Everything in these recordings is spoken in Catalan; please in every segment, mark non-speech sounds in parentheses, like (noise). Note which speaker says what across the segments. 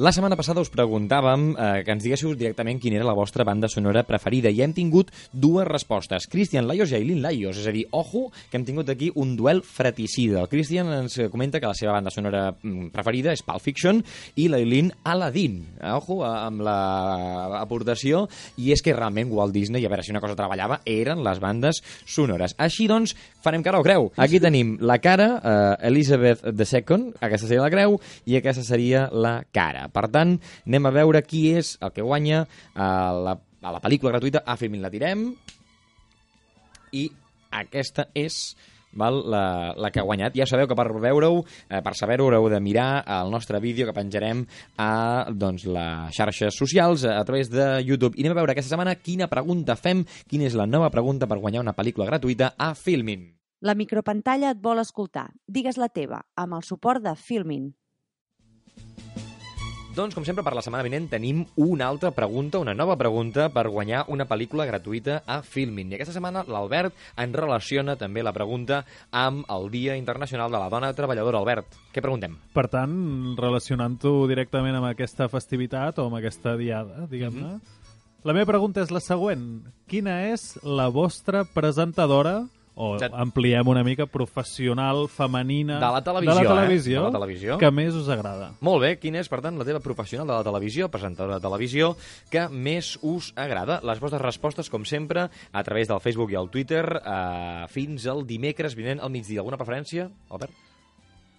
Speaker 1: La setmana passada us preguntàvem eh, que ens diguéssiu directament quina era la vostra banda sonora preferida i hem tingut dues respostes. Christian Laios i Aileen Laios, és a dir, ojo, que hem tingut aquí un duel fraticida. El Christian ens comenta que la seva banda sonora mm, preferida és Pulp Fiction i l'Aileen Aladdin. Ojo, amb l'aportació, i és que realment Walt Disney, a veure si una cosa treballava, eren les bandes sonores. Així doncs, farem cara o creu. Aquí tenim la cara, eh, Elizabeth II, aquesta seria la creu, i aquesta seria la cara. Per tant, anem a veure qui és el que guanya a la, a la pel·lícula gratuïta A Filmin la tirem i aquesta és val, la, la que ha guanyat. Ja sabeu que per veure-ho, eh, per saber-ho, haureu de mirar el nostre vídeo que penjarem a doncs, les xarxes socials a través de YouTube. I anem a veure aquesta setmana quina pregunta fem, quina és la nova pregunta per guanyar una pel·lícula gratuïta a Filmin.
Speaker 2: La micropantalla et vol escoltar. Digues la teva, amb el suport de Filmin.
Speaker 1: Doncs, com sempre, per la setmana vinent tenim una altra pregunta, una nova pregunta per guanyar una pel·lícula gratuïta a Filmin. I aquesta setmana l'Albert en relaciona també la pregunta amb el Dia Internacional de la Dona Treballadora. Albert, què preguntem?
Speaker 3: Per tant, relacionant-ho directament amb aquesta festivitat o amb aquesta diada, diguem-ne, mm -hmm. la meva pregunta és la següent. Quina és la vostra presentadora o
Speaker 1: Ja-
Speaker 3: ampliem una mica professional, femenina...
Speaker 1: De la televisió,
Speaker 3: de la
Speaker 1: eh?
Speaker 3: televisió,
Speaker 1: De la televisió.
Speaker 3: que més us agrada.
Speaker 1: Molt bé, quina és, per tant, la teva professional de la televisió, presentadora de televisió, que més us agrada? Les vostres respostes, com sempre, a través del Facebook i el Twitter, eh, fins al dimecres vinent al migdia. Alguna preferència, Albert?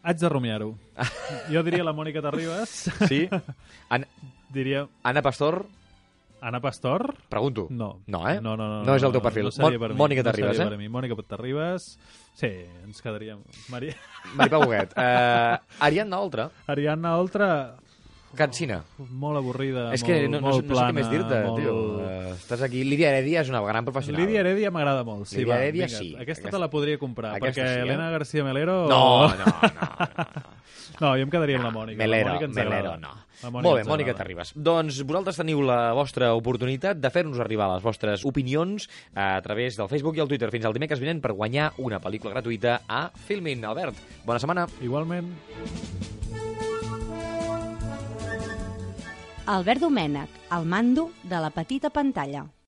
Speaker 3: Haig de rumiar-ho. (laughs) jo diria la Mònica Terribas.
Speaker 1: Sí? (laughs) An
Speaker 3: diria
Speaker 1: Anna Pastor?
Speaker 3: Anna Pastor.
Speaker 1: Pregunto.
Speaker 3: No.
Speaker 1: No, eh?
Speaker 3: No, no, no.
Speaker 1: No és el teu perfil.
Speaker 3: No
Speaker 1: Mon-
Speaker 3: per.
Speaker 1: Mònica
Speaker 3: no
Speaker 1: Terribas,
Speaker 3: seria
Speaker 1: eh?
Speaker 3: per mi. Mònica Terribas. Sí, ens quedaríem. Maria...
Speaker 1: Maripà (laughs) Huguet. Eh, Ariadna Oltra,
Speaker 3: Ariadna Oltra,
Speaker 1: Cansina.
Speaker 3: molt avorrida,
Speaker 1: És que
Speaker 3: molt,
Speaker 1: no, no,
Speaker 3: molt
Speaker 1: no sé què
Speaker 3: plana,
Speaker 1: més dir-te,
Speaker 3: molt...
Speaker 1: tio. Uh, estàs aquí. Lídia Heredia és una gran professional.
Speaker 3: Lídia Heredia m'agrada molt. Sí,
Speaker 1: Lídia
Speaker 3: va,
Speaker 1: Heredia
Speaker 3: vinga.
Speaker 1: sí.
Speaker 3: Aquesta,
Speaker 1: Aquesta-
Speaker 3: te la podria comprar,
Speaker 1: aquesta
Speaker 3: perquè
Speaker 1: sí, eh?
Speaker 3: Elena García Melero...
Speaker 1: No, no, no. no. (laughs)
Speaker 3: No, jo em quedaria amb la Mònica.
Speaker 1: Melero,
Speaker 3: la Mònica ens
Speaker 1: Melero, no.
Speaker 3: Mònica
Speaker 1: Molt bé, Mònica. Terribas. Doncs vosaltres teniu la vostra oportunitat de fer-nos arribar les vostres opinions a través del Facebook i el Twitter fins al dimecres vinent per guanyar una pel·lícula gratuïta a Filmin. Albert, bona setmana.
Speaker 3: Igualment.
Speaker 2: Albert Domènech, el mando de la petita pantalla.